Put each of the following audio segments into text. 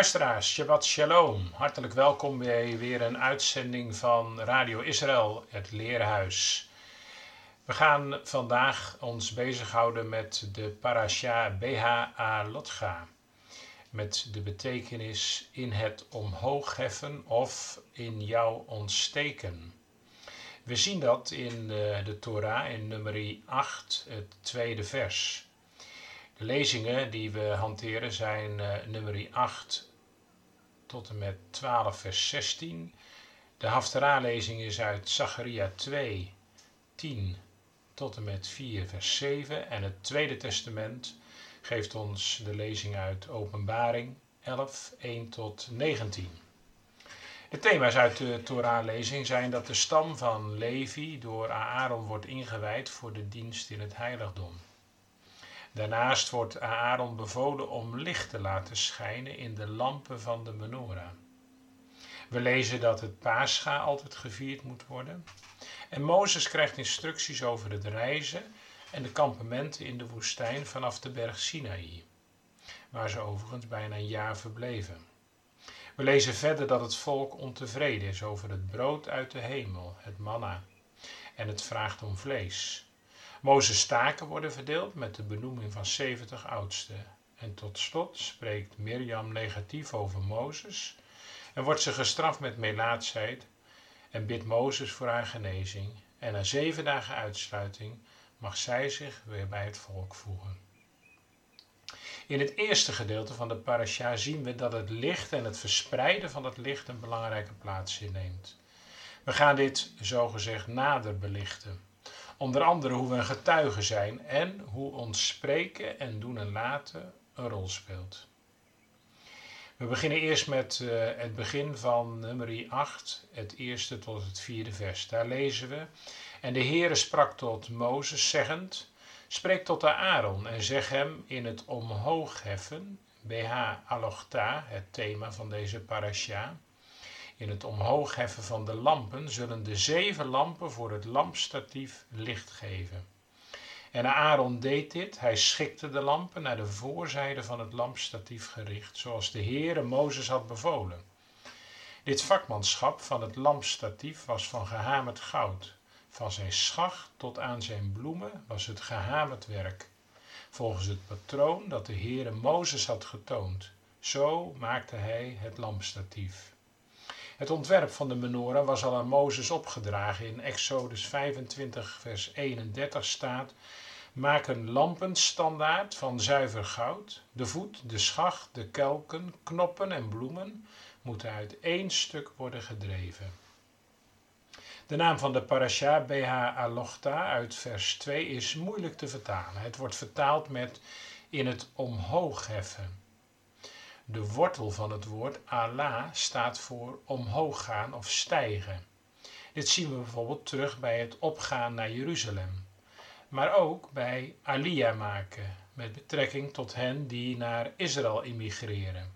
Luisteraars, Shabbat Shalom. Hartelijk welkom bij weer een uitzending van Radio Israël, het Leerhuis. We gaan vandaag ons bezighouden met de parasha BHA Lotga. Met de betekenis in het omhoog heffen of in jou ontsteken. We zien dat in de, de Torah in nummer 8, het tweede vers. De lezingen die we hanteren zijn uh, nummer 8 tot en met 12 vers 16. De Haftarah-lezing is uit Zacharia 2, 10 tot en met 4 vers 7. En het Tweede Testament geeft ons de lezing uit Openbaring 11, 1 tot 19. De thema's uit de Torah-lezing zijn dat de stam van Levi door Aaron wordt ingewijd voor de dienst in het heiligdom. Daarnaast wordt Aaron bevolen om licht te laten schijnen in de lampen van de menorah. We lezen dat het Pascha altijd gevierd moet worden. En Mozes krijgt instructies over het reizen en de kampementen in de woestijn vanaf de berg Sinaï, waar ze overigens bijna een jaar verbleven. We lezen verder dat het volk ontevreden is over het brood uit de hemel, het manna, en het vraagt om vlees. Mozes taken worden verdeeld met de benoeming van 70 oudsten. En tot slot spreekt Mirjam negatief over Mozes en wordt ze gestraft met melaatsheid en bidt Mozes voor haar genezing. En na zeven dagen uitsluiting mag zij zich weer bij het volk voegen. In het eerste gedeelte van de parasha zien we dat het licht en het verspreiden van het licht een belangrijke plaats inneemt. We gaan dit zogezegd nader belichten. Onder andere hoe we een getuige zijn en hoe ons spreken en doen en laten een rol speelt. We beginnen eerst met uh, het begin van nummer 8, het eerste tot het vierde vers. Daar lezen we: En de Heere sprak tot Mozes, zeggend: Spreek tot de Aaron en zeg hem in het omhoog heffen, BH Alochta, het thema van deze parasha in het omhoog heffen van de lampen zullen de zeven lampen voor het lampstatief licht geven. En Aaron deed dit, hij schikte de lampen naar de voorzijde van het lampstatief gericht, zoals de Heere Mozes had bevolen. Dit vakmanschap van het lampstatief was van gehamerd goud. Van zijn schacht tot aan zijn bloemen was het gehamerd werk. Volgens het patroon dat de Heere Mozes had getoond. Zo maakte hij het lampstatief. Het ontwerp van de menorah was al aan Mozes opgedragen. In Exodus 25, vers 31 staat: Maak een lampenstandaard van zuiver goud. De voet, de schacht, de kelken, knoppen en bloemen moeten uit één stuk worden gedreven. De naam van de parasha BH uit vers 2 is moeilijk te vertalen. Het wordt vertaald met in het omhoog heffen. De wortel van het woord Allah staat voor omhoog gaan of stijgen. Dit zien we bijvoorbeeld terug bij het opgaan naar Jeruzalem. Maar ook bij Aliyah maken, met betrekking tot hen die naar Israël immigreren.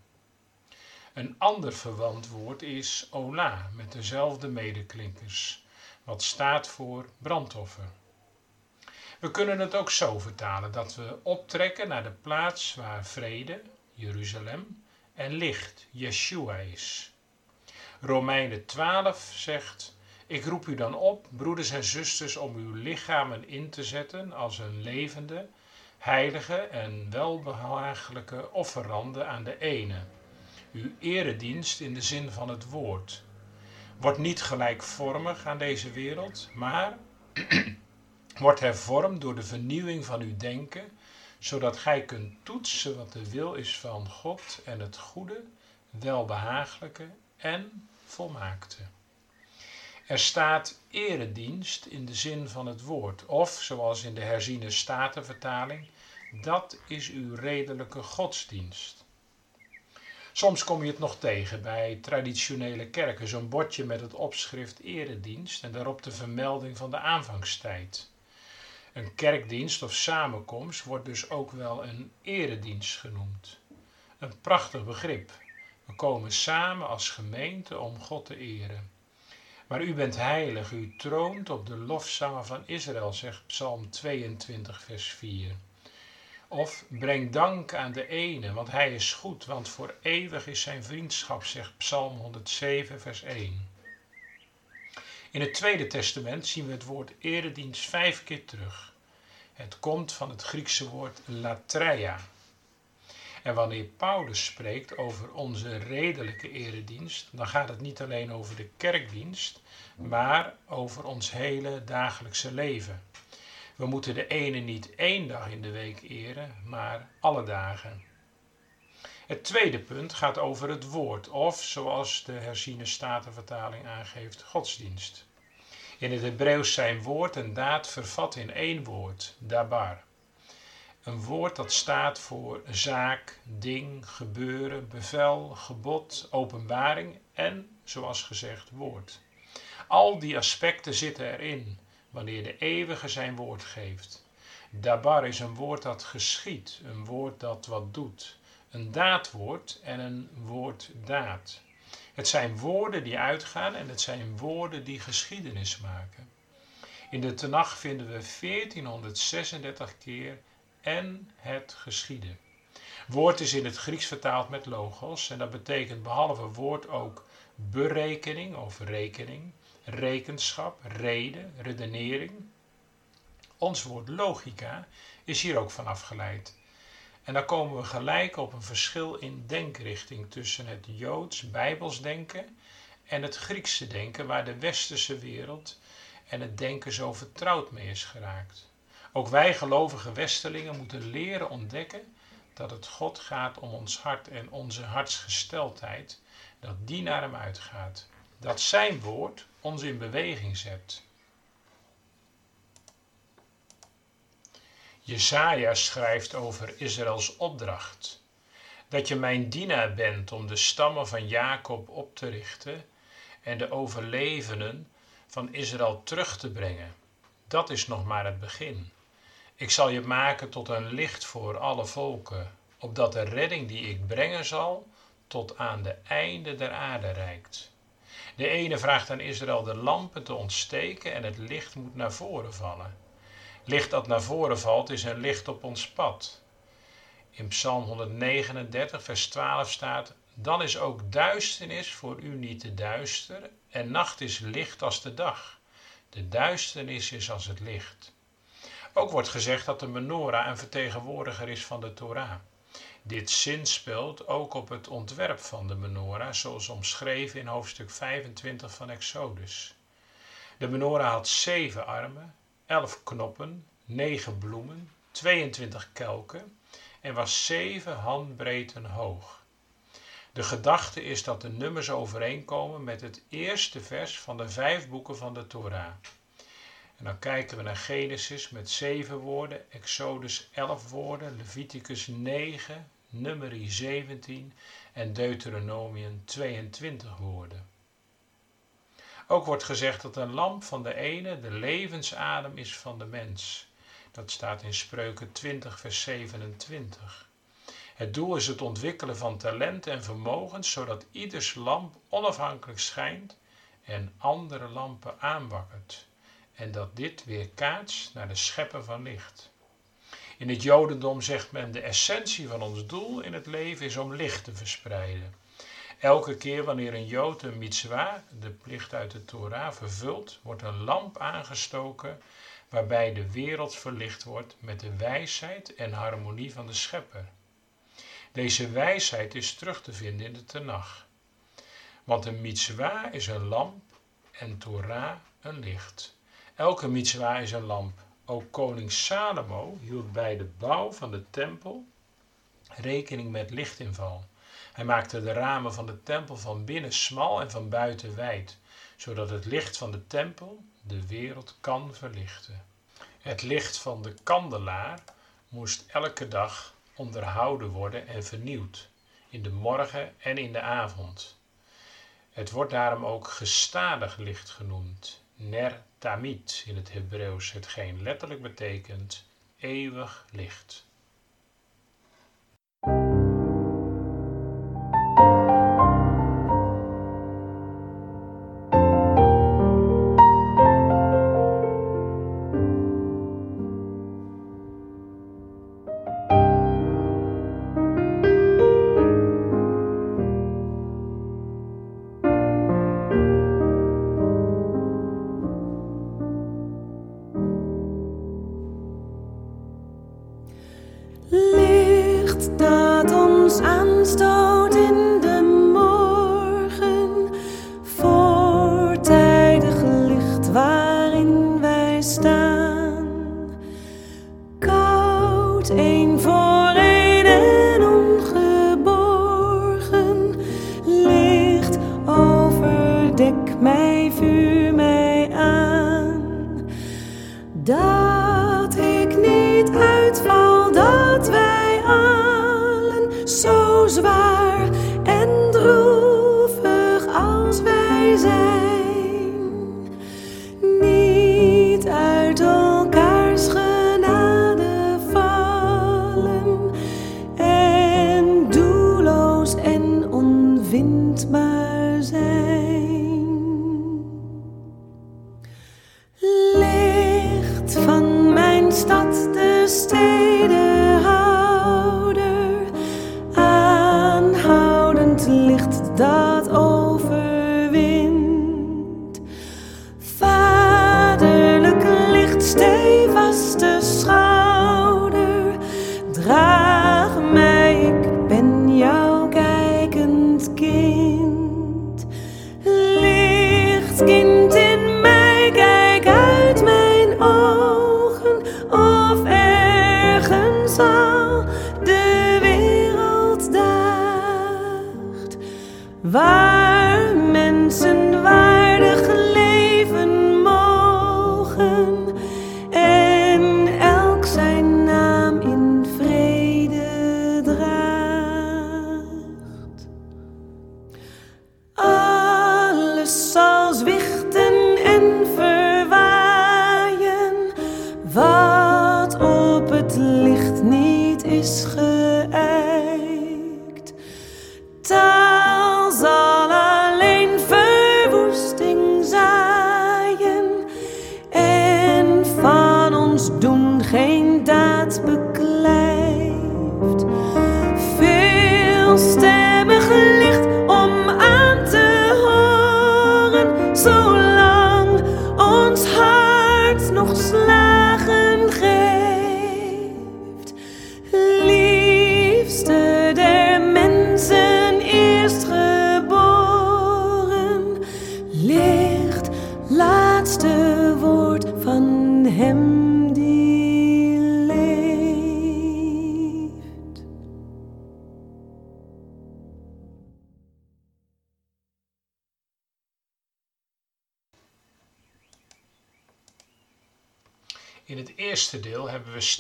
Een ander verwant woord is Ola, met dezelfde medeklinkers, wat staat voor brandoffer. We kunnen het ook zo vertalen dat we optrekken naar de plaats waar vrede, Jeruzalem, en licht, Yeshua is. Romeinen 12 zegt: Ik roep u dan op, broeders en zusters, om uw lichamen in te zetten als een levende, heilige en welbehagelijke offerande aan de ene. Uw eredienst in de zin van het woord. Wordt niet gelijkvormig aan deze wereld, maar wordt hervormd door de vernieuwing van uw denken zodat gij kunt toetsen wat de wil is van God en het goede, welbehagelijke en volmaakte. Er staat eredienst in de zin van het woord, of zoals in de herziene statenvertaling, dat is uw redelijke godsdienst. Soms kom je het nog tegen bij traditionele kerken, zo'n bordje met het opschrift eredienst en daarop de vermelding van de aanvangstijd. Een kerkdienst of samenkomst wordt dus ook wel een eredienst genoemd. Een prachtig begrip. We komen samen als gemeente om God te eren. Maar u bent heilig, u troont op de lofzangen van Israël, zegt Psalm 22, vers 4. Of breng dank aan de ene, want hij is goed, want voor eeuwig is zijn vriendschap, zegt Psalm 107, vers 1. In het Tweede Testament zien we het woord eredienst vijf keer terug. Het komt van het Griekse woord latreia. En wanneer Paulus spreekt over onze redelijke eredienst, dan gaat het niet alleen over de kerkdienst, maar over ons hele dagelijkse leven. We moeten de ene niet één dag in de week eren, maar alle dagen. Het tweede punt gaat over het woord, of zoals de herziene statenvertaling aangeeft, godsdienst. In het Hebreeuws zijn woord en daad vervat in één woord, dabar. Een woord dat staat voor zaak, ding, gebeuren, bevel, gebod, openbaring en, zoals gezegd, woord. Al die aspecten zitten erin wanneer de eeuwige zijn woord geeft. Dabar is een woord dat geschiet, een woord dat wat doet, een daadwoord en een woorddaad. Het zijn woorden die uitgaan en het zijn woorden die geschiedenis maken. In de Tenach vinden we 1436 keer en het geschieden. Woord is in het Grieks vertaald met logos en dat betekent behalve woord ook berekening of rekening, rekenschap, reden, redenering. Ons woord logica is hier ook van afgeleid. En dan komen we gelijk op een verschil in denkrichting tussen het Joods Bijbels denken en het Griekse denken, waar de westerse wereld en het denken zo vertrouwd mee is geraakt. Ook wij gelovige Westelingen moeten leren ontdekken dat het God gaat om ons hart en onze hartsgesteldheid, dat die naar hem uitgaat. Dat zijn woord ons in beweging zet. Jesaja schrijft over Israëls opdracht. Dat je mijn dienaar bent om de stammen van Jacob op te richten en de overlevenden van Israël terug te brengen. Dat is nog maar het begin. Ik zal je maken tot een licht voor alle volken, opdat de redding die ik brengen zal tot aan de einde der aarde reikt. De ene vraagt aan Israël de lampen te ontsteken en het licht moet naar voren vallen. Licht dat naar voren valt is een licht op ons pad. In Psalm 139, vers 12 staat: Dan is ook duisternis voor u niet te duister, en nacht is licht als de dag. De duisternis is als het licht. Ook wordt gezegd dat de menorah een vertegenwoordiger is van de Torah. Dit zinspeelt ook op het ontwerp van de menorah, zoals omschreven in hoofdstuk 25 van Exodus. De menorah had zeven armen, elf knoppen, negen bloemen, 22 kelken en was zeven handbreedten hoog. De gedachte is dat de nummers overeenkomen met het eerste vers van de vijf boeken van de Torah. En dan kijken we naar Genesis met zeven woorden, Exodus 11 woorden, Leviticus 9, Numeri 17 en Deuteronomium 22 woorden. Ook wordt gezegd dat een lamp van de ene de levensadem is van de mens. Dat staat in Spreuken 20, vers 27. Het doel is het ontwikkelen van talent en vermogens, zodat ieders lamp onafhankelijk schijnt en andere lampen aanwakkert. En dat dit weer kaatst naar de schepper van licht. In het Jodendom zegt men de essentie van ons doel in het leven is om licht te verspreiden. Elke keer wanneer een Jood een mitzwa, de plicht uit de Torah, vervult, wordt een lamp aangestoken waarbij de wereld verlicht wordt met de wijsheid en harmonie van de Schepper. Deze wijsheid is terug te vinden in de Tenach. Want een mitzwa is een lamp en Torah een licht. Elke mitzwa is een lamp. Ook koning Salomo hield bij de bouw van de tempel rekening met lichtinval. Hij maakte de ramen van de tempel van binnen smal en van buiten wijd, zodat het licht van de tempel de wereld kan verlichten. Het licht van de kandelaar moest elke dag onderhouden worden en vernieuwd, in de morgen en in de avond. Het wordt daarom ook gestadig licht genoemd, ner tamid in het Hebreeuws, hetgeen letterlijk betekent eeuwig licht. In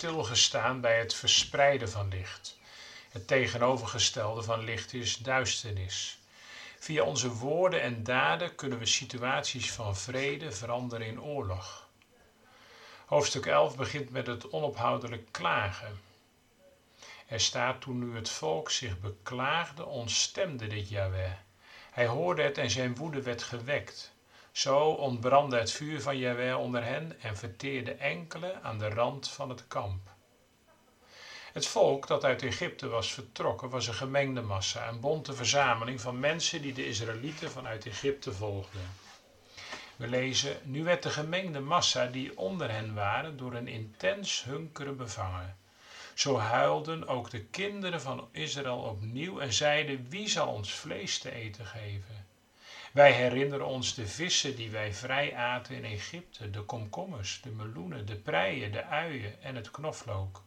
stilgestaan bij het verspreiden van licht. Het tegenovergestelde van licht is duisternis. Via onze woorden en daden kunnen we situaties van vrede veranderen in oorlog. Hoofdstuk 11 begint met het onophoudelijk klagen. Er staat toen nu het volk zich beklaagde, ontstemde dit Jahweh. Hij hoorde het en zijn woede werd gewekt. Zo ontbrandde het vuur van Jahweh onder hen en verteerde enkele aan de rand van het kamp. Het volk dat uit Egypte was vertrokken was een gemengde massa, een bonte verzameling van mensen die de Israëlieten vanuit Egypte volgden. We lezen, nu werd de gemengde massa die onder hen waren door een intens hunkeren bevangen. Zo huilden ook de kinderen van Israël opnieuw en zeiden, wie zal ons vlees te eten geven? Wij herinneren ons de vissen die wij vrij aten in Egypte, de komkommers, de meloenen, de preien, de uien en het knoflook.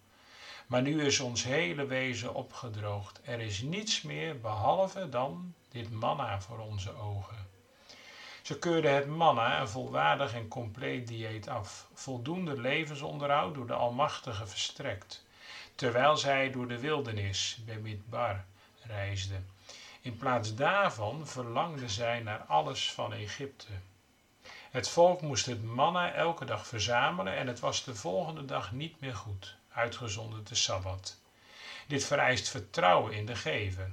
Maar nu is ons hele wezen opgedroogd. Er is niets meer behalve dan dit manna voor onze ogen. Ze keurde het manna, een volwaardig en compleet dieet, af, voldoende levensonderhoud door de Almachtige verstrekt, terwijl zij door de wildernis, Bemidbar, reisde. In plaats daarvan verlangde zij naar alles van Egypte. Het volk moest het manna elke dag verzamelen en het was de volgende dag niet meer goed, uitgezonderd de Sabbat. Dit vereist vertrouwen in de gever.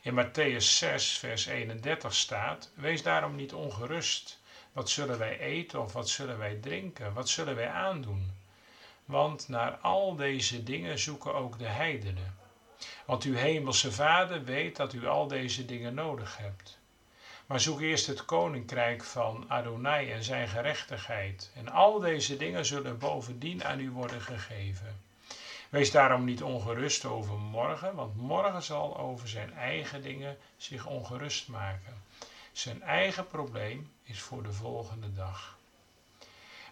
In Matthäus 6, vers 31 staat: Wees daarom niet ongerust. Wat zullen wij eten of wat zullen wij drinken? Wat zullen wij aandoen? Want naar al deze dingen zoeken ook de heidenen. Want uw hemelse Vader weet dat u al deze dingen nodig hebt. Maar zoek eerst het koninkrijk van Adonai en zijn gerechtigheid. En al deze dingen zullen bovendien aan u worden gegeven. Wees daarom niet ongerust over morgen, want morgen zal over zijn eigen dingen zich ongerust maken. Zijn eigen probleem is voor de volgende dag.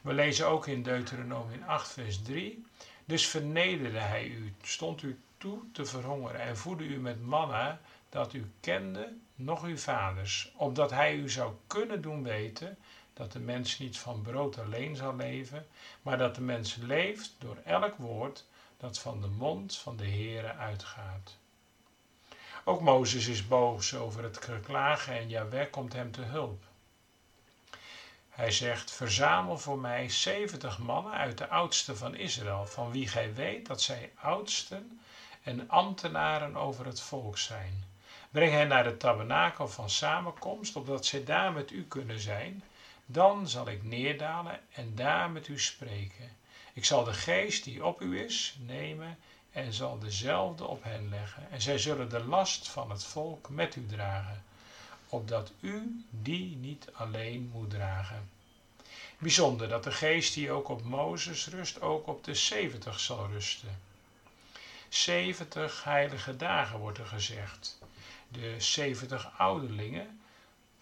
We lezen ook in Deuteronomium 8, vers 3. Dus vernederde hij u, stond u toe te verhongeren en voedde u met manna dat u kende, nog uw vaders, opdat hij u zou kunnen doen weten dat de mens niet van brood alleen zal leven, maar dat de mens leeft door elk woord dat van de mond van de Heere uitgaat. Ook Mozes is boos over het geklagen en Jahweh komt hem te hulp. Hij zegt, verzamel voor mij zeventig mannen uit de oudsten van Israël, van wie gij weet dat zij oudsten en ambtenaren over het volk zijn. Breng hen naar de tabernakel van samenkomst, opdat zij daar met u kunnen zijn. Dan zal ik neerdalen en daar met u spreken. Ik zal de geest die op u is nemen en zal dezelfde op hen leggen. En zij zullen de last van het volk met u dragen, opdat u die niet alleen moet dragen. Bijzonder dat de geest die ook op Mozes rust, ook op de zeventig zal rusten. Zeventig heilige dagen wordt er gezegd. De zeventig ouderlingen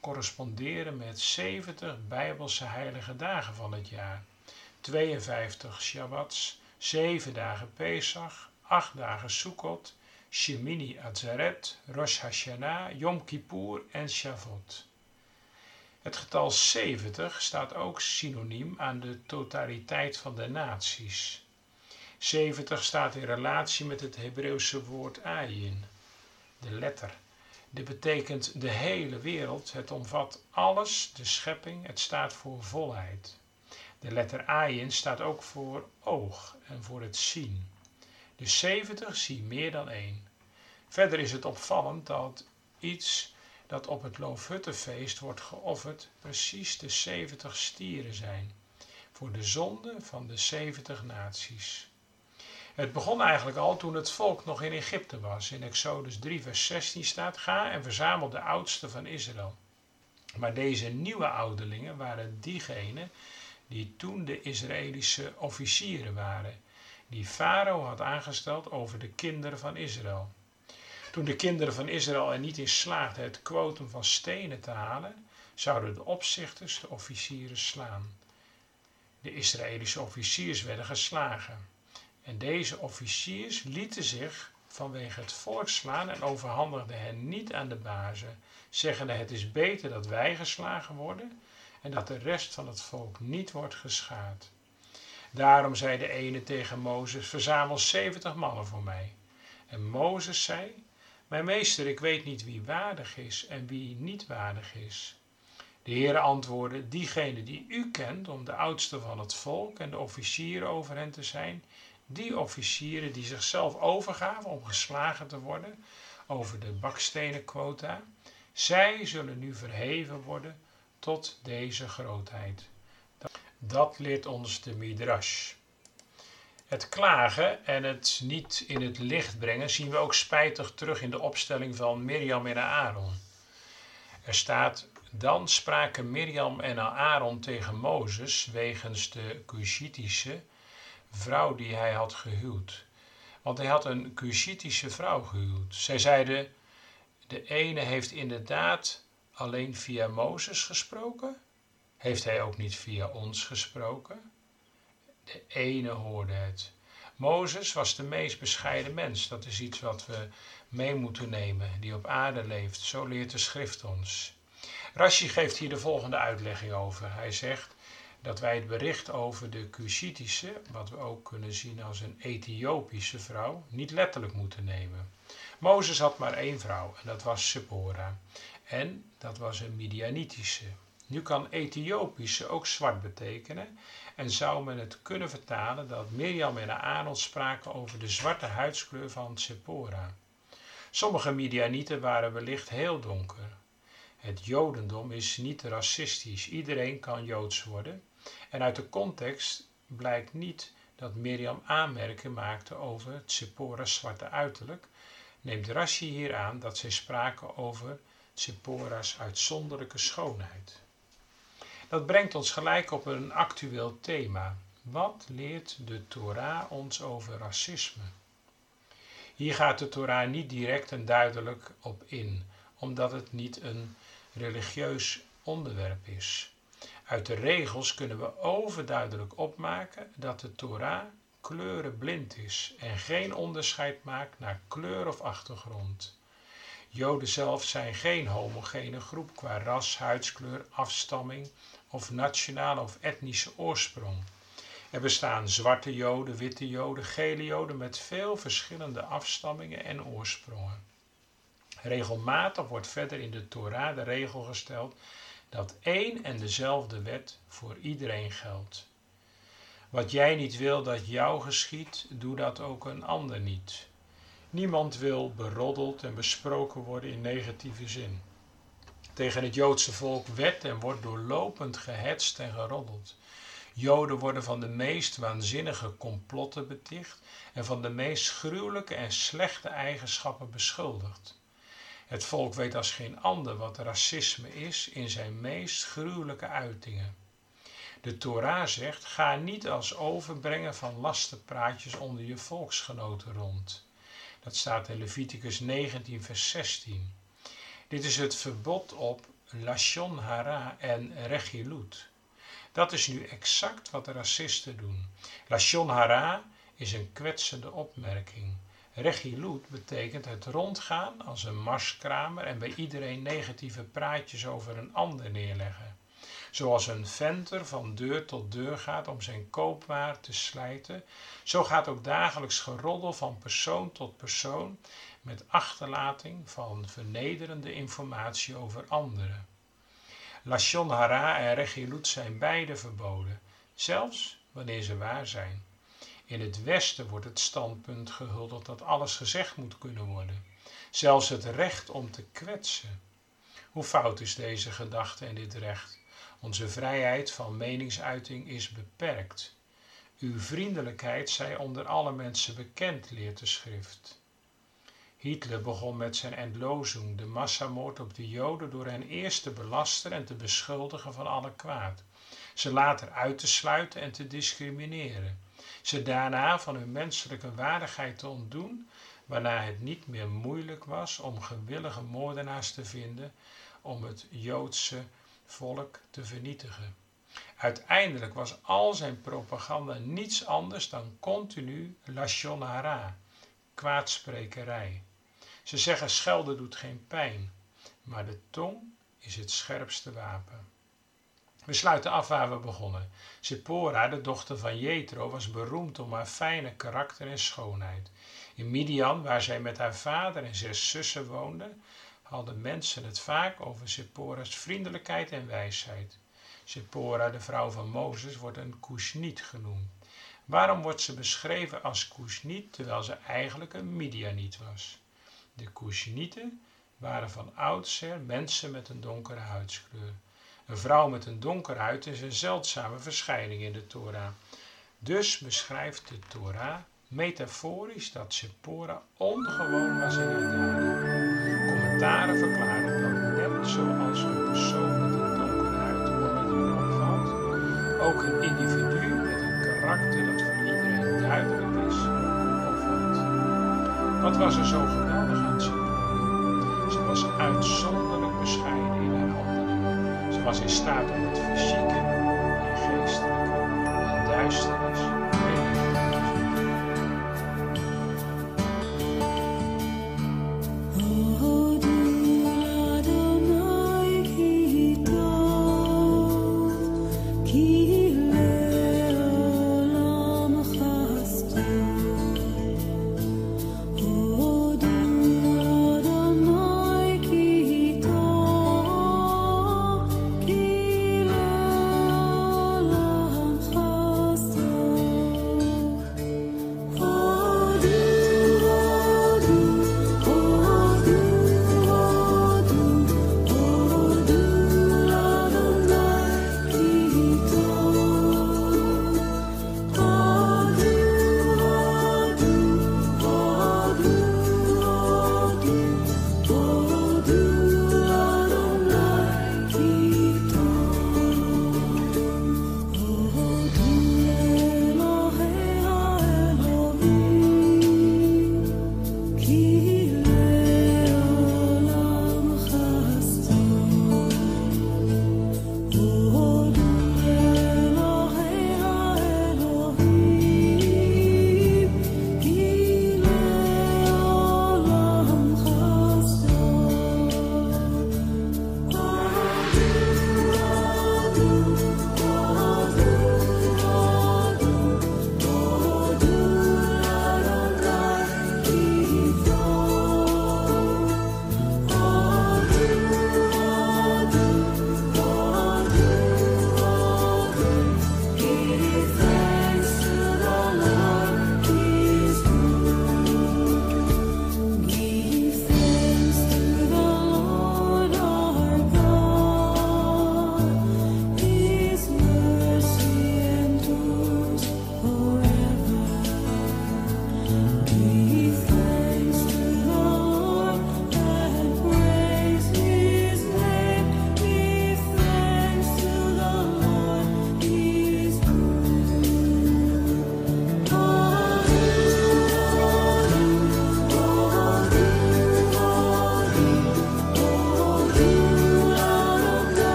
corresponderen met zeventig bijbelse heilige dagen van het jaar. 52 Shabbats, 7 dagen Pesach, 8 dagen Sukkot, Shemini Atzeret, Rosh Hashanah, Yom Kippur en Shavuot. Het getal 70 staat ook synoniem aan de totaliteit van de naties. 70 staat in relatie met het Hebreeuwse woord ayin, de letter. Dit betekent de hele wereld, het omvat alles, de schepping, het staat voor volheid. De letter Ayin staat ook voor oog en voor het zien. De 70 zien meer dan één. Verder is het opvallend dat iets dat op het Loofhuttenfeest wordt geofferd precies de 70 stieren zijn. Voor de zonde van de 70 naties. Het begon eigenlijk al toen het volk nog in Egypte was. In Exodus 3, vers 16 staat: Ga en verzamel de oudsten van Israël. Maar deze nieuwe ouderlingen waren diegenen die toen de Israëlische officieren waren, die Farao had aangesteld over de kinderen van Israël. Toen de kinderen van Israël er niet in slaagden het kwotum van stenen te halen, zouden de opzichters de officieren slaan. De Israëlische officiers werden geslagen. En deze officiers lieten zich vanwege het volk slaan en overhandigden hen niet aan de bazen, zeggende het is beter dat wij geslagen worden en dat de rest van het volk niet wordt geschaad. Daarom zei de ene tegen Mozes: Verzamel zeventig mannen voor mij. En Mozes zei: Mijn meester, ik weet niet wie waardig is en wie niet waardig is. De Heere antwoordde: Diegene die u kent om de oudste van het volk en de officieren over hen te zijn, die officieren die zichzelf overgaven om geslagen te worden over de bakstenenquota, zij zullen nu verheven worden tot deze grootheid. Dat leert ons de Midrash. Het klagen en het niet in het licht brengen zien we ook spijtig terug in de opstelling van Mirjam en Aaron. Er staat: Dan spraken Mirjam en Aaron tegen Mozes wegens de Cushitische vrouw die hij had gehuwd. Want hij had een Cushitische vrouw gehuwd. Zij zeiden: De ene heeft inderdaad alleen via Mozes gesproken? Heeft hij ook niet via ons gesproken? De ene hoorde het. Mozes was de meest bescheiden mens. Dat is iets wat we mee moeten nemen, die op aarde leeft. Zo leert de schrift ons. Rashi geeft hier de volgende uitlegging over. Hij zegt dat wij het bericht over de Cushitische, wat we ook kunnen zien als een Ethiopische vrouw, niet letterlijk moeten nemen. Mozes had maar één vrouw en dat was Sephora. En dat was een Midianitische. Nu kan Ethiopische ook zwart betekenen en zou men het kunnen vertalen dat Mirjam en Aaron spraken over de zwarte huidskleur van Sephora. Sommige Midianieten waren wellicht heel donker. Het Jodendom is niet racistisch. Iedereen kan Joods worden. En uit de context blijkt niet dat Mirjam aanmerken maakte over Tsepora's zwarte uiterlijk. Neemt Rashi hier aan dat zij spraken over Tsepora's uitzonderlijke schoonheid. Dat brengt ons gelijk op een actueel thema. Wat leert de Torah ons over racisme? Hier gaat de Torah niet direct en duidelijk op in, omdat het niet een religieus onderwerp is. Uit de regels kunnen we overduidelijk opmaken dat de Torah kleurenblind is en geen onderscheid maakt naar kleur of achtergrond. Joden zelf zijn geen homogene groep qua ras, huidskleur, afstamming of nationale of etnische oorsprong. Er bestaan zwarte Joden, witte Joden, gele Joden met veel verschillende afstammingen en oorsprongen. Regelmatig wordt verder in de Torah de regel gesteld dat één en dezelfde wet voor iedereen geldt. Wat jij niet wil dat jou geschiet, doe dat ook een ander niet. Niemand wil beroddeld en besproken worden in negatieve zin. Tegen het Joodse volk werd en wordt doorlopend gehetst en geroddeld. Joden worden van de meest waanzinnige complotten beticht en van de meest gruwelijke en slechte eigenschappen beschuldigd. Het volk weet als geen ander wat racisme is in zijn meest gruwelijke uitingen. De Torah zegt: ga niet als overbrengen van lastenpraatjes onder je volksgenoten rond. Dat staat in Leviticus 19, vers 16. Dit is het verbod op Lashon Hara en Regilut. Dat is nu exact wat de racisten doen. Lashon Hara is een kwetsende opmerking. Regilut betekent het rondgaan als een marskramer en bij iedereen negatieve praatjes over een ander neerleggen. Zoals een venter van deur tot deur gaat om zijn koopwaar te slijten, zo gaat ook dagelijks geroddel van persoon tot persoon met achterlating van vernederende informatie over anderen. Lashon hara en regilut zijn beide verboden, zelfs wanneer ze waar zijn. In het Westen wordt het standpunt gehuldigd dat alles gezegd moet kunnen worden, zelfs het recht om te kwetsen. Hoe fout is deze gedachte en dit recht? Onze vrijheid van meningsuiting is beperkt. Uw vriendelijkheid zij onder alle mensen bekend, leert de schrift. Hitler begon met zijn Endlosung, de massamoord op de Joden, door hen eerst te belasteren en te beschuldigen van alle kwaad, ze later uit te sluiten en te discrimineren, ze daarna van hun menselijke waardigheid te ontdoen, waarna het niet meer moeilijk was om gewillige moordenaars te vinden om het Joodse volk te vernietigen. Uiteindelijk was al zijn propaganda niets anders dan continu lashon hara, kwaadsprekerij. Ze zeggen schelden doet geen pijn, maar de tong is het scherpste wapen. We sluiten af waar we begonnen. Zippora, de dochter van Jethro, was beroemd om haar fijne karakter en schoonheid. In Midian, waar zij met haar vader en zes zussen woonde, hadden mensen het vaak over Zippora's vriendelijkheid en wijsheid. Zippora, de vrouw van Mozes, wordt een Kushniet genoemd. Waarom wordt ze beschreven als Kushniet terwijl ze eigenlijk een Midianiet was? De Kushnieten waren van oudsher mensen met een donkere huidskleur. Een vrouw met een donker huid is een zeldzame verschijning in de Torah. Dus beschrijft de Torah metaforisch dat Sephora ongewoon was in haar daden. Commentaren verklaren dat net zoals een persoon met een donkere huid onmiddellijk ook een individu met een karakter dat voor iedereen duidelijk is, opvalt. Wat was er zo geweldig aan Sephora? Ze was uitzonderlijk was in staat om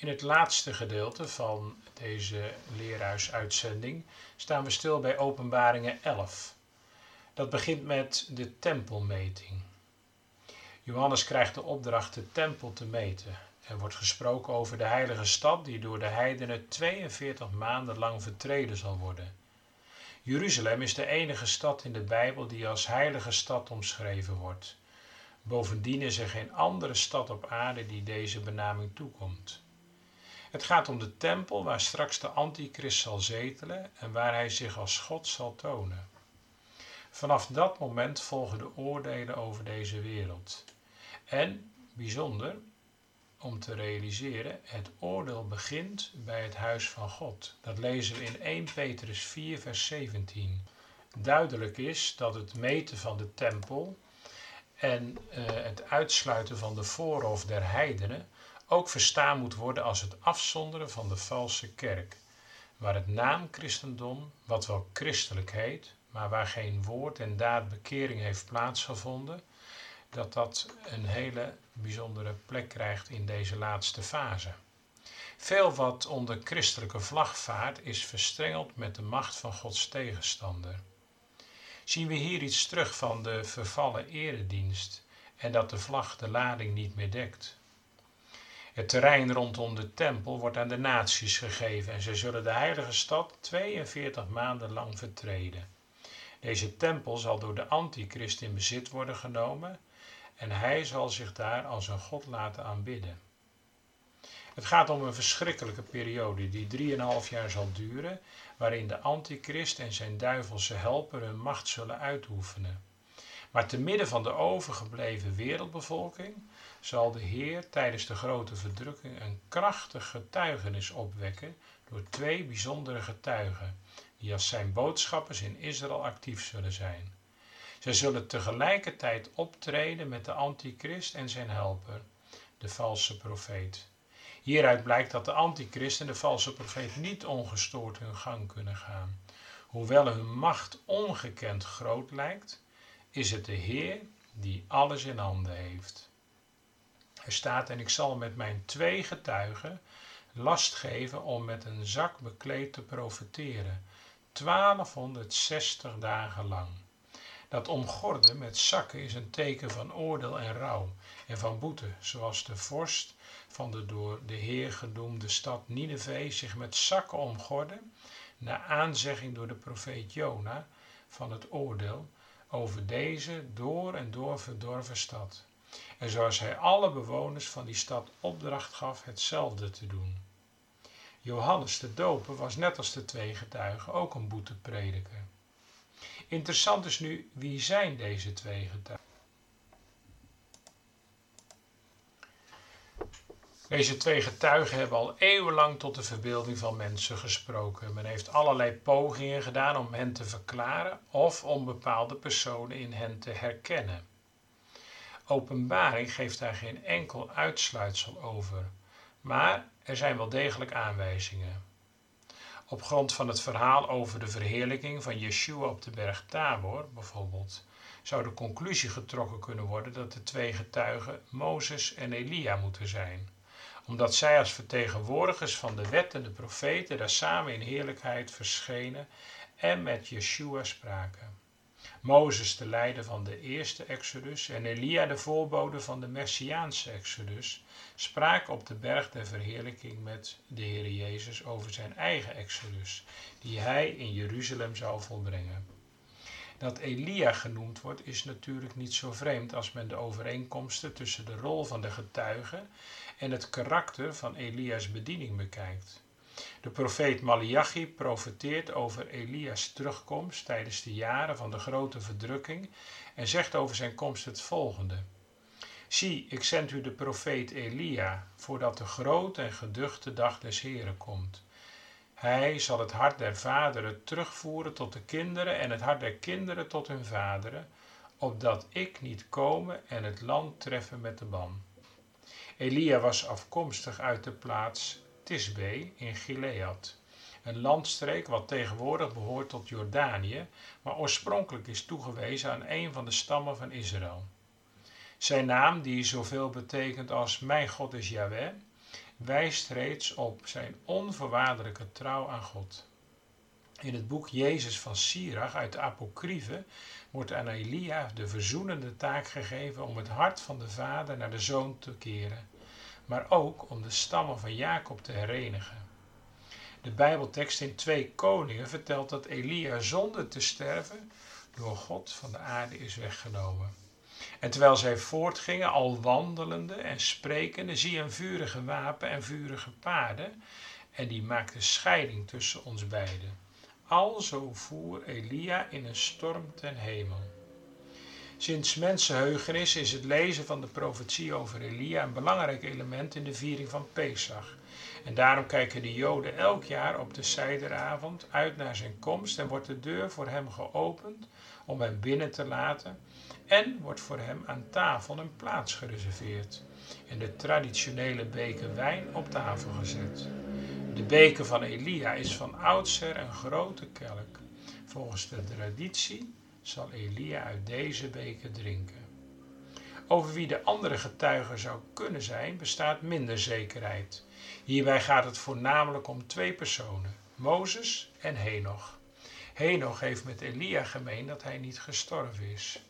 In het laatste gedeelte van deze leerhuisuitzending staan we stil bij Openbaringen 11. Dat begint met de tempelmeting. Johannes krijgt de opdracht de tempel te meten. Er wordt gesproken over de heilige stad die door de heidenen 42 maanden lang vertreden zal worden. Jeruzalem is de enige stad in de Bijbel die als heilige stad omschreven wordt. Bovendien is er geen andere stad op aarde die deze benaming toekomt. Het gaat om de tempel waar straks de antichrist zal zetelen en waar hij zich als God zal tonen. Vanaf dat moment volgen de oordelen over deze wereld. En, bijzonder om te realiseren, het oordeel begint bij het huis van God. Dat lezen we in 1 Petrus 4, vers 17. Duidelijk is dat het meten van de tempel en uh, het uitsluiten van de voorhof der heidenen ook verstaan moet worden als het afzonderen van de valse kerk, waar het naam christendom, wat wel christelijk heet, maar waar geen woord en daad bekering heeft plaatsgevonden, dat dat een hele bijzondere plek krijgt in deze laatste fase. Veel wat onder christelijke vlag vaart is verstrengeld met de macht van Gods tegenstander. Zien we hier iets terug van de vervallen eredienst en dat de vlag de lading niet meer dekt. Het terrein rondom de tempel wordt aan de naties gegeven en zij zullen de heilige stad 42 maanden lang vertreden. Deze tempel zal door de antichrist in bezit worden genomen en hij zal zich daar als een god laten aanbidden. Het gaat om een verschrikkelijke periode die drieënhalf jaar zal duren, waarin de antichrist en zijn duivelse helper hun macht zullen uitoefenen. Maar te midden van de overgebleven wereldbevolking zal de Heer tijdens de grote verdrukking een krachtig getuigenis opwekken door twee bijzondere getuigen, die als zijn boodschappers in Israël actief zullen zijn. Zij zullen tegelijkertijd optreden met de antichrist en zijn helper, de valse profeet. Hieruit blijkt dat de antichrist en de valse profeet niet ongestoord hun gang kunnen gaan. Hoewel hun macht ongekend groot lijkt, is het de Heer die alles in handen heeft. Er staat, en ik zal met mijn twee getuigen last geven om met een zak bekleed te profeteren, 1260 dagen lang. Dat omgorden met zakken is een teken van oordeel en rouw en van boete, zoals de vorst van de door de Heer genoemde stad Nineveh zich met zakken omgordde, na aanzegging door de profeet Jona van het oordeel over deze door en door verdorven stad. En zoals hij alle bewoners van die stad opdracht gaf hetzelfde te doen. Johannes de Doper was net als de twee getuigen ook een boeteprediker. Interessant is nu, wie zijn deze twee getuigen? Deze twee getuigen hebben al eeuwenlang tot de verbeelding van mensen gesproken. Men heeft allerlei pogingen gedaan om hen te verklaren of om bepaalde personen in hen te herkennen. Openbaring geeft daar geen enkel uitsluitsel over, maar er zijn wel degelijk aanwijzingen. Op grond van het verhaal over de verheerlijking van Yeshua op de berg Tabor bijvoorbeeld, zou de conclusie getrokken kunnen worden dat de twee getuigen Mozes en Elia moeten zijn omdat zij als vertegenwoordigers van de wet en de profeten daar samen in heerlijkheid verschenen en met Yeshua spraken. Mozes de leider van de eerste Exodus en Elia de voorbode van de Messiaanse Exodus spraken op de berg der verheerlijking met de Heer Jezus over zijn eigen Exodus, die hij in Jeruzalem zou volbrengen. Dat Elia genoemd wordt is natuurlijk niet zo vreemd als men de overeenkomsten tussen de rol van de getuige en het karakter van Elia's bediening bekijkt. De profeet Malachi profeteert over Elia's terugkomst tijdens de jaren van de grote verdrukking en zegt over zijn komst het volgende. Zie, ik zend u de profeet Elia, voordat de grote en geduchte dag des Heren komt. Hij zal het hart der vaderen terugvoeren tot de kinderen en het hart der kinderen tot hun vaderen, opdat ik niet komen en het land treffen met de ban. Elia was afkomstig uit de plaats Tisbe in Gilead, een landstreek wat tegenwoordig behoort tot Jordanië, maar oorspronkelijk is toegewezen aan een van de stammen van Israël. Zijn naam, die zoveel betekent als Mijn God is Yahweh, wijst reeds op zijn onvoorwaardelijke trouw aan God. In het boek Jezus van Sirach uit de Apocryphe wordt aan Elia de verzoenende taak gegeven om het hart van de vader naar de zoon te keren, maar ook om de stammen van Jacob te herenigen. De Bijbeltekst in 2 Koningen vertelt dat Elia zonder te sterven door God van de aarde is weggenomen. En terwijl zij voortgingen, al wandelende en sprekende, zie een vurige wapen en vurige paarden, en die maakte scheiding tussen ons beiden. Alzo voer Elia in een storm ten hemel. Sinds mensenheugenis is het lezen van de profetie over Elia een belangrijk element in de viering van Pesach. En daarom kijken de Joden elk jaar op de Seideravond uit naar zijn komst en wordt de deur voor hem geopend om hem binnen te laten en wordt voor hem aan tafel een plaats gereserveerd en de traditionele beker wijn op tafel gezet. De beker van Elia is van oudsher een grote kelk. Volgens de traditie zal Elia uit deze beker drinken. Over wie de andere getuige zou kunnen zijn, bestaat minder zekerheid. Hierbij gaat het voornamelijk om twee personen, Mozes en Henoch. Henoch heeft met Elia gemeen dat hij niet gestorven is.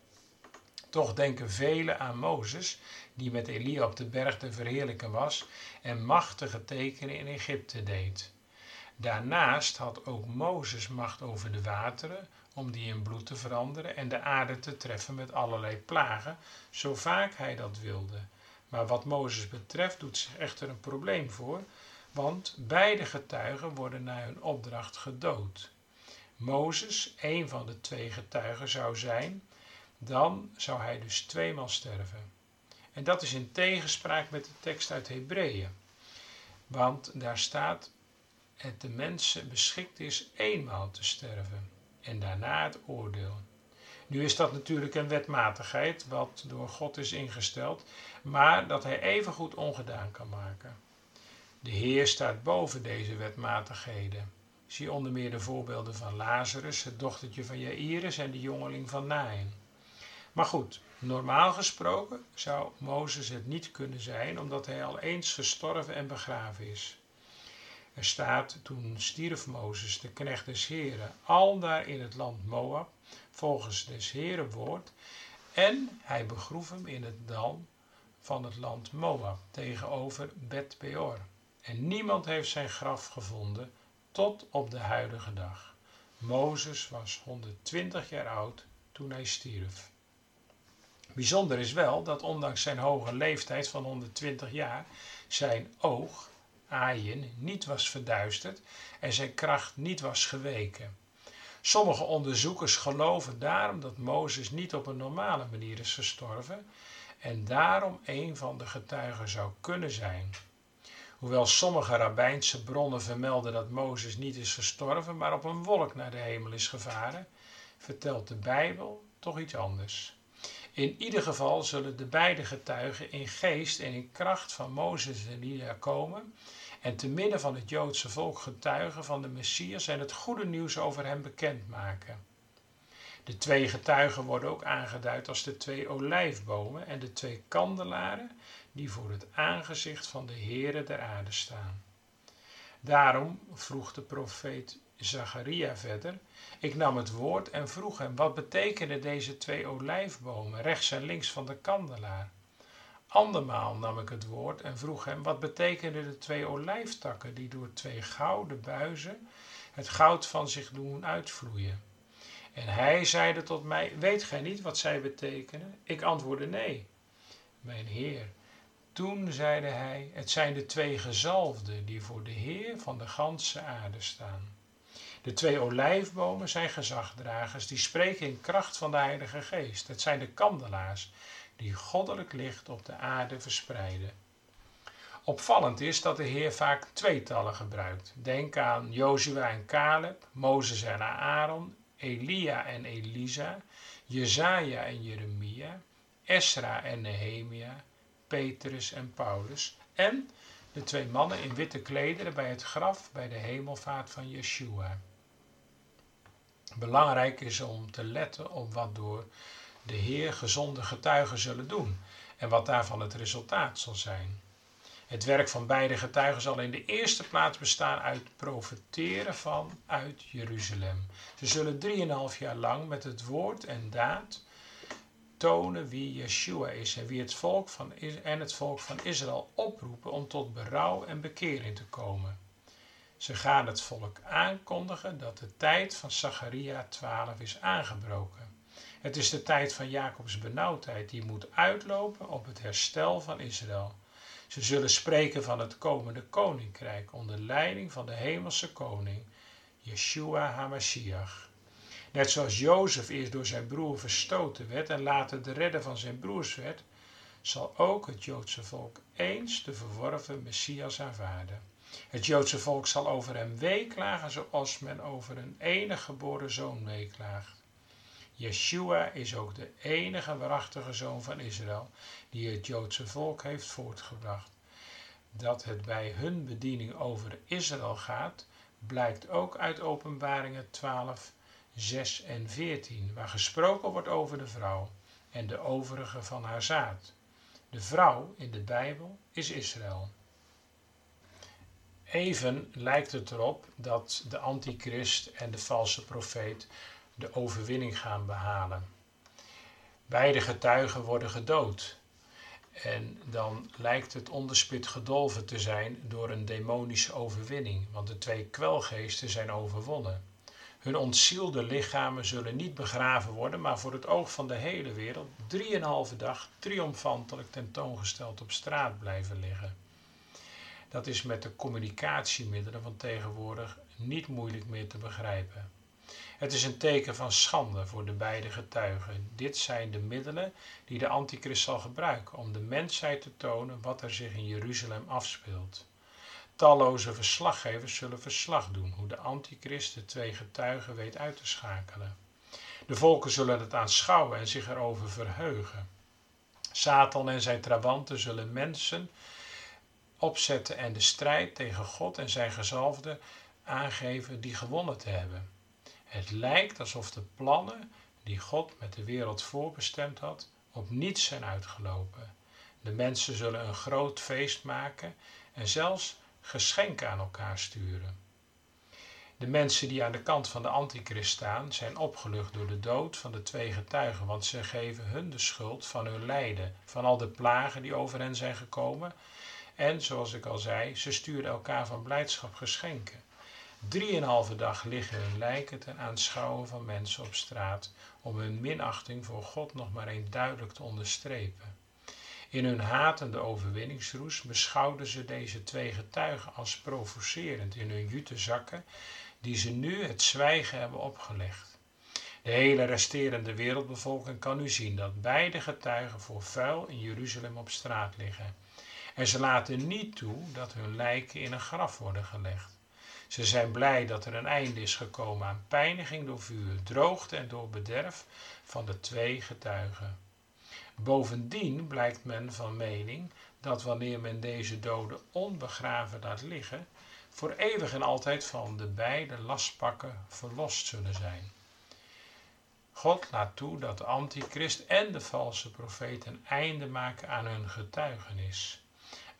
Toch denken velen aan Mozes, die met Elia op de berg te verheerlijken was en machtige tekenen in Egypte deed. Daarnaast had ook Mozes macht over de wateren, om die in bloed te veranderen en de aarde te treffen met allerlei plagen, zo vaak hij dat wilde. Maar wat Mozes betreft doet zich echter een probleem voor, want beide getuigen worden na hun opdracht gedood. Mozes, een van de twee getuigen, zou zijn, dan zou hij dus tweemaal sterven. En dat is in tegenspraak met de tekst uit Hebreeën. Want daar staat: Het de mensen beschikt is eenmaal te sterven en daarna het oordeel. Nu is dat natuurlijk een wetmatigheid, wat door God is ingesteld, maar dat hij evengoed ongedaan kan maken. De Heer staat boven deze wetmatigheden. Zie onder meer de voorbeelden van Lazarus, het dochtertje van Jairus en de jongeling van Nain. Maar goed, normaal gesproken zou Mozes het niet kunnen zijn, omdat hij al eens gestorven en begraven is. Er staat, toen stierf Mozes, de knecht des Heren, al daar in het land Moab, volgens des Heren woord, en hij begroef hem in het dal van het land Moab, tegenover Bet Peor. En niemand heeft zijn graf gevonden tot op de huidige dag. Mozes was 120 jaar oud toen hij stierf. Bijzonder is wel dat ondanks zijn hoge leeftijd van 120 jaar zijn oog, Ayin, niet was verduisterd en zijn kracht niet was geweken. Sommige onderzoekers geloven daarom dat Mozes niet op een normale manier is gestorven en daarom een van de getuigen zou kunnen zijn. Hoewel sommige rabbijnse bronnen vermelden dat Mozes niet is gestorven, maar op een wolk naar de hemel is gevaren, vertelt de Bijbel toch iets anders. In ieder geval zullen de beide getuigen in geest en in kracht van Mozes en Elia komen en te midden van het Joodse volk getuigen van de Messias en het goede nieuws over hem bekendmaken. De twee getuigen worden ook aangeduid als de twee olijfbomen en de twee kandelaren die voor het aangezicht van de Heere der aarde staan. Daarom vroeg de profeet Zacharia verder: Ik nam het woord en vroeg hem: Wat betekenen deze twee olijfbomen rechts en links van de kandelaar? Andermaal nam ik het woord en vroeg hem: Wat betekenen de twee olijftakken die door twee gouden buizen het goud van zich doen uitvloeien? En hij zeide tot mij: Weet gij niet wat zij betekenen? Ik antwoordde: Nee. Mijn Heer, toen zeide hij: Het zijn de twee gezalfden die voor de Heer van de ganse aarde staan. De twee olijfbomen zijn gezagdragers die spreken in kracht van de Heilige Geest. Het zijn de kandelaars die goddelijk licht op de aarde verspreiden. Opvallend is dat de Heer vaak tweetallen gebruikt. Denk aan Jozua en Caleb, Mozes en Aaron, Elia en Elisa, Jezaja en Jeremia, Esra en Nehemia, Petrus en Paulus en de twee mannen in witte klederen bij het graf bij de hemelvaart van Yeshua. Belangrijk is om te letten op wat door de Heer gezonde getuigen zullen doen en wat daarvan het resultaat zal zijn. Het werk van beide getuigen zal in de eerste plaats bestaan uit profeteren van uit Jeruzalem. Ze zullen drieënhalf jaar lang met het woord en daad tonen wie Yeshua is en wie het volk van, en het volk van Israël oproepen om tot berouw en bekering te komen. Ze gaan het volk aankondigen dat de tijd van Zacharia 12 is aangebroken. Het is de tijd van Jacobs benauwdheid die moet uitlopen op het herstel van Israël. Ze zullen spreken van het komende koninkrijk onder leiding van de hemelse koning, Yeshua HaMashiach. Net zoals Jozef eerst door zijn broer verstoten werd en later de redder van zijn broers werd, zal ook het Joodse volk eens de verworven Messias aanvaarden. Het Joodse volk zal over hem weeklagen zoals men over een enig geboren zoon weeklaagt. Yeshua is ook de enige waarachtige zoon van Israël die het Joodse volk heeft voortgebracht. Dat het bij hun bediening over Israël gaat, blijkt ook uit Openbaringen 12, 6 en 14, waar gesproken wordt over de vrouw en de overige van haar zaad. De vrouw in de Bijbel is Israël. Even lijkt het erop dat de antichrist en de valse profeet de overwinning gaan behalen. Beide getuigen worden gedood. En dan lijkt het onderspit gedolven te zijn door een demonische overwinning, want de twee kwelgeesten zijn overwonnen. Hun ontzielde lichamen zullen niet begraven worden, maar voor het oog van de hele wereld drieënhalve dag triomfantelijk tentoongesteld op straat blijven liggen. Dat is met de communicatiemiddelen van tegenwoordig niet moeilijk meer te begrijpen. Het is een teken van schande voor de beide getuigen. Dit zijn de middelen die de antichrist zal gebruiken om de mensheid te tonen wat er zich in Jeruzalem afspeelt. Talloze verslaggevers zullen verslag doen hoe de antichrist de twee getuigen weet uit te schakelen. De volken zullen het aanschouwen en zich erover verheugen. Satan en zijn trawanten zullen mensen opzetten en de strijd tegen God en zijn gezalfde aangeven die gewonnen te hebben. Het lijkt alsof de plannen die God met de wereld voorbestemd had, op niets zijn uitgelopen. De mensen zullen een groot feest maken en zelfs geschenken aan elkaar sturen. De mensen die aan de kant van de antichrist staan, zijn opgelucht door de dood van de twee getuigen, want ze geven hun de schuld van hun lijden, van al de plagen die over hen zijn gekomen. En, zoals ik al zei, ze sturen elkaar van blijdschap geschenken. Drieënhalve dag liggen hun lijken ten aanschouwen van mensen op straat om hun minachting voor God nog maar eens duidelijk te onderstrepen. In hun hatende overwinningsroes beschouwden ze deze twee getuigen als provocerend in hun jute zakken, die ze nu het zwijgen hebben opgelegd. De hele resterende wereldbevolking kan nu zien dat beide getuigen voor vuil in Jeruzalem op straat liggen. En ze laten niet toe dat hun lijken in een graf worden gelegd. Ze zijn blij dat er een einde is gekomen aan pijniging door vuur, droogte en door bederf van de twee getuigen. Bovendien blijkt men van mening dat wanneer men deze doden onbegraven laat liggen, voor eeuwig en altijd van de beide lastpakken verlost zullen zijn. God laat toe dat de antichrist en de valse profeet een einde maken aan hun getuigenis.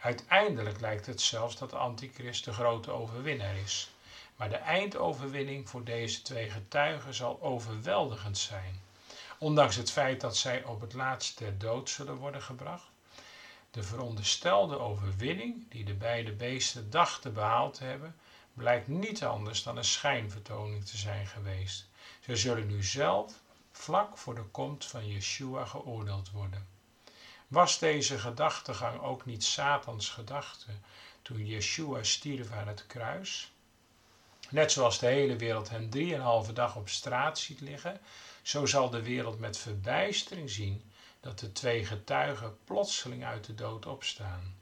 Uiteindelijk lijkt het zelfs dat de antichrist de grote overwinnaar is. Maar de eindoverwinning voor deze twee getuigen zal overweldigend zijn. Ondanks het feit dat zij op het laatst ter dood zullen worden gebracht. De veronderstelde overwinning die de beide beesten dachten behaald te hebben, blijkt niet anders dan een schijnvertoning te zijn geweest. Ze zullen nu zelf vlak voor de komst van Yeshua geoordeeld worden. Was deze gedachtegang ook niet Satans gedachte toen Yeshua stierf aan het kruis? Net zoals de hele wereld hem drieënhalve dag op straat ziet liggen, zo zal de wereld met verbijstering zien dat de twee getuigen plotseling uit de dood opstaan.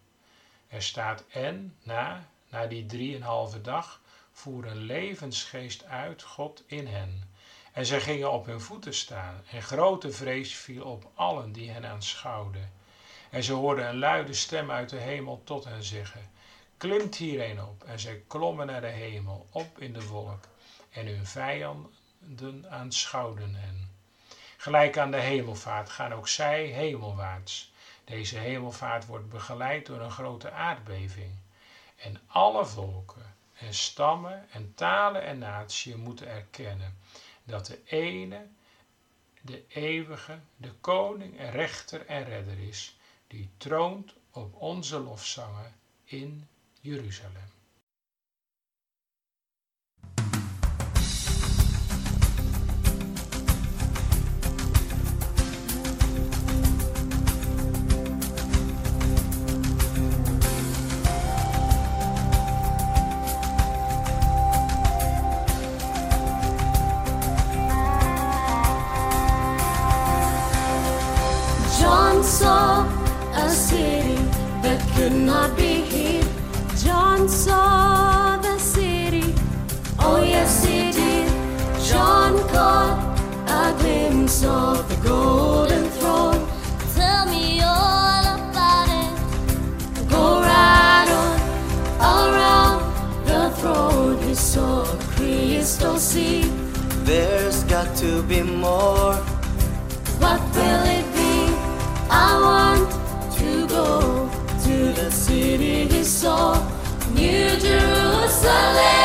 Er staat en, na, na die drieënhalve dag, voer een levensgeest uit God in hen. En zij gingen op hun voeten staan, en grote vrees viel op allen die hen aanschouwden. En ze hoorden een luide stem uit de hemel tot hen zeggen: Klimt hierheen op. En zij klommen naar de hemel, op in de wolk. En hun vijanden aanschouwden hen. Gelijk aan de hemelvaart gaan ook zij hemelwaarts. Deze hemelvaart wordt begeleid door een grote aardbeving. En alle volken en stammen en talen en naties moeten erkennen dat de ene, de eeuwige, de koning en rechter en redder is die troont op onze lofzangen in Jeruzalem. That could not be hid. John saw the city, oh yes, he did. John caught a glimpse of the golden throne. Tell me all about it. Go right on around the throne. He saw a crystal sea. There's got to be more. What will it be? I want to go the city he saw, New Jerusalem.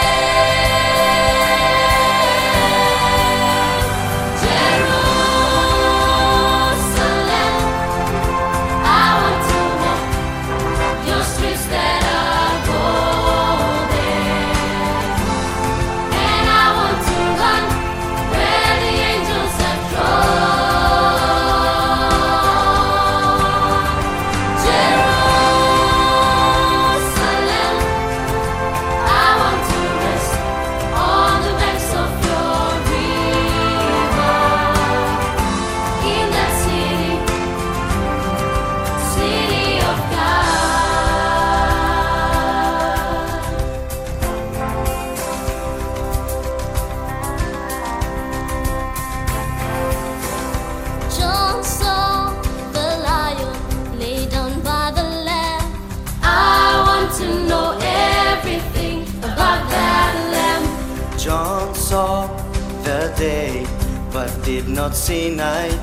See night.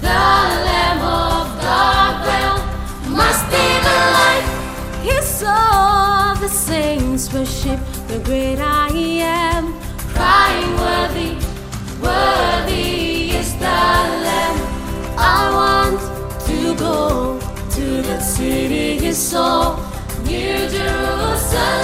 The lamb of God, well, must be the light. He saw the saints worship the great I am, crying, Worthy, worthy is the lamb. I want to go to the city he saw, New Jerusalem.